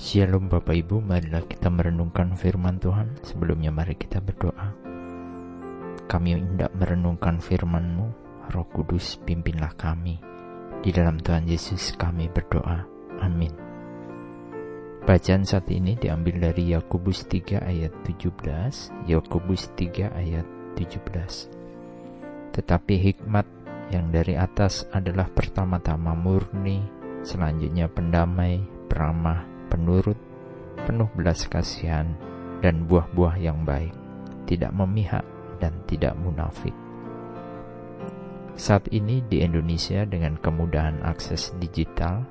Shalom Bapak Ibu, marilah kita merenungkan firman Tuhan. Sebelumnya mari kita berdoa. Kami hendak merenungkan firman-Mu, Roh Kudus pimpinlah kami. Di dalam Tuhan Yesus kami berdoa. Amin. Bacaan saat ini diambil dari Yakobus 3 ayat 17, Yakobus 3 ayat 17. Tetapi hikmat yang dari atas adalah pertama-tama murni, selanjutnya pendamai, peramah, penurut, penuh belas kasihan, dan buah-buah yang baik, tidak memihak dan tidak munafik. Saat ini di Indonesia dengan kemudahan akses digital,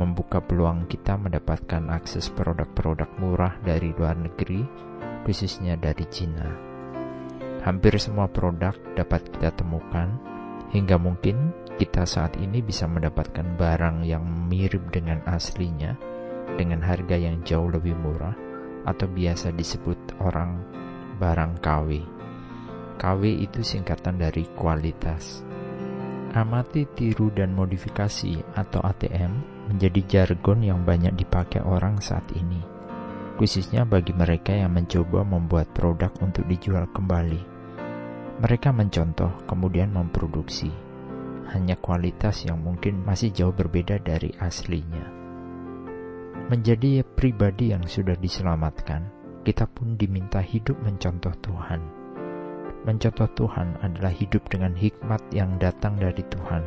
membuka peluang kita mendapatkan akses produk-produk murah dari luar negeri, khususnya dari Cina. Hampir semua produk dapat kita temukan, hingga mungkin kita saat ini bisa mendapatkan barang yang mirip dengan aslinya dengan harga yang jauh lebih murah atau biasa disebut orang barang KW. KW itu singkatan dari kualitas. Amati tiru dan modifikasi atau ATM menjadi jargon yang banyak dipakai orang saat ini, khususnya bagi mereka yang mencoba membuat produk untuk dijual kembali. Mereka mencontoh kemudian memproduksi, hanya kualitas yang mungkin masih jauh berbeda dari aslinya. Menjadi pribadi yang sudah diselamatkan, kita pun diminta hidup mencontoh Tuhan. Mencontoh Tuhan adalah hidup dengan hikmat yang datang dari Tuhan.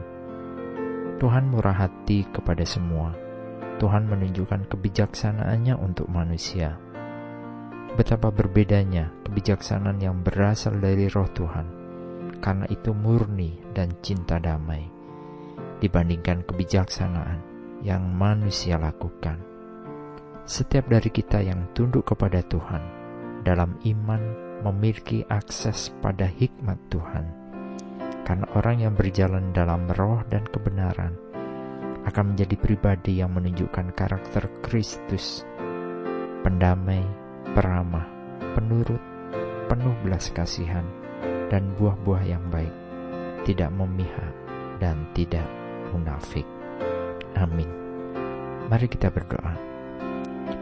Tuhan murah hati kepada semua. Tuhan menunjukkan kebijaksanaannya untuk manusia. Betapa berbedanya kebijaksanaan yang berasal dari roh Tuhan, karena itu murni dan cinta damai, dibandingkan kebijaksanaan yang manusia lakukan. Setiap dari kita yang tunduk kepada Tuhan dalam iman memiliki akses pada hikmat Tuhan. Karena orang yang berjalan dalam roh dan kebenaran akan menjadi pribadi yang menunjukkan karakter Kristus, pendamai, peramah, penurut, penuh belas kasihan, dan buah-buah yang baik, tidak memihak dan tidak munafik. Amin. Mari kita berdoa.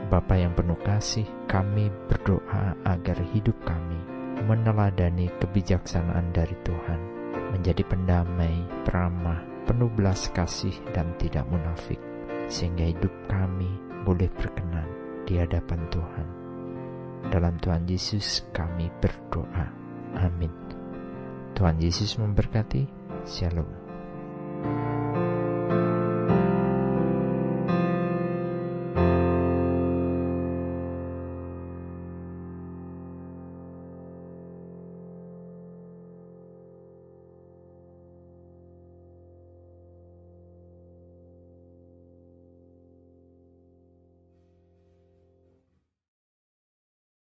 Bapa yang penuh kasih, kami berdoa agar hidup kami meneladani kebijaksanaan dari Tuhan, menjadi pendamai, peramah, penuh belas kasih dan tidak munafik, sehingga hidup kami boleh berkenan di hadapan Tuhan. Dalam Tuhan Yesus kami berdoa. Amin. Tuhan Yesus memberkati. Shalom.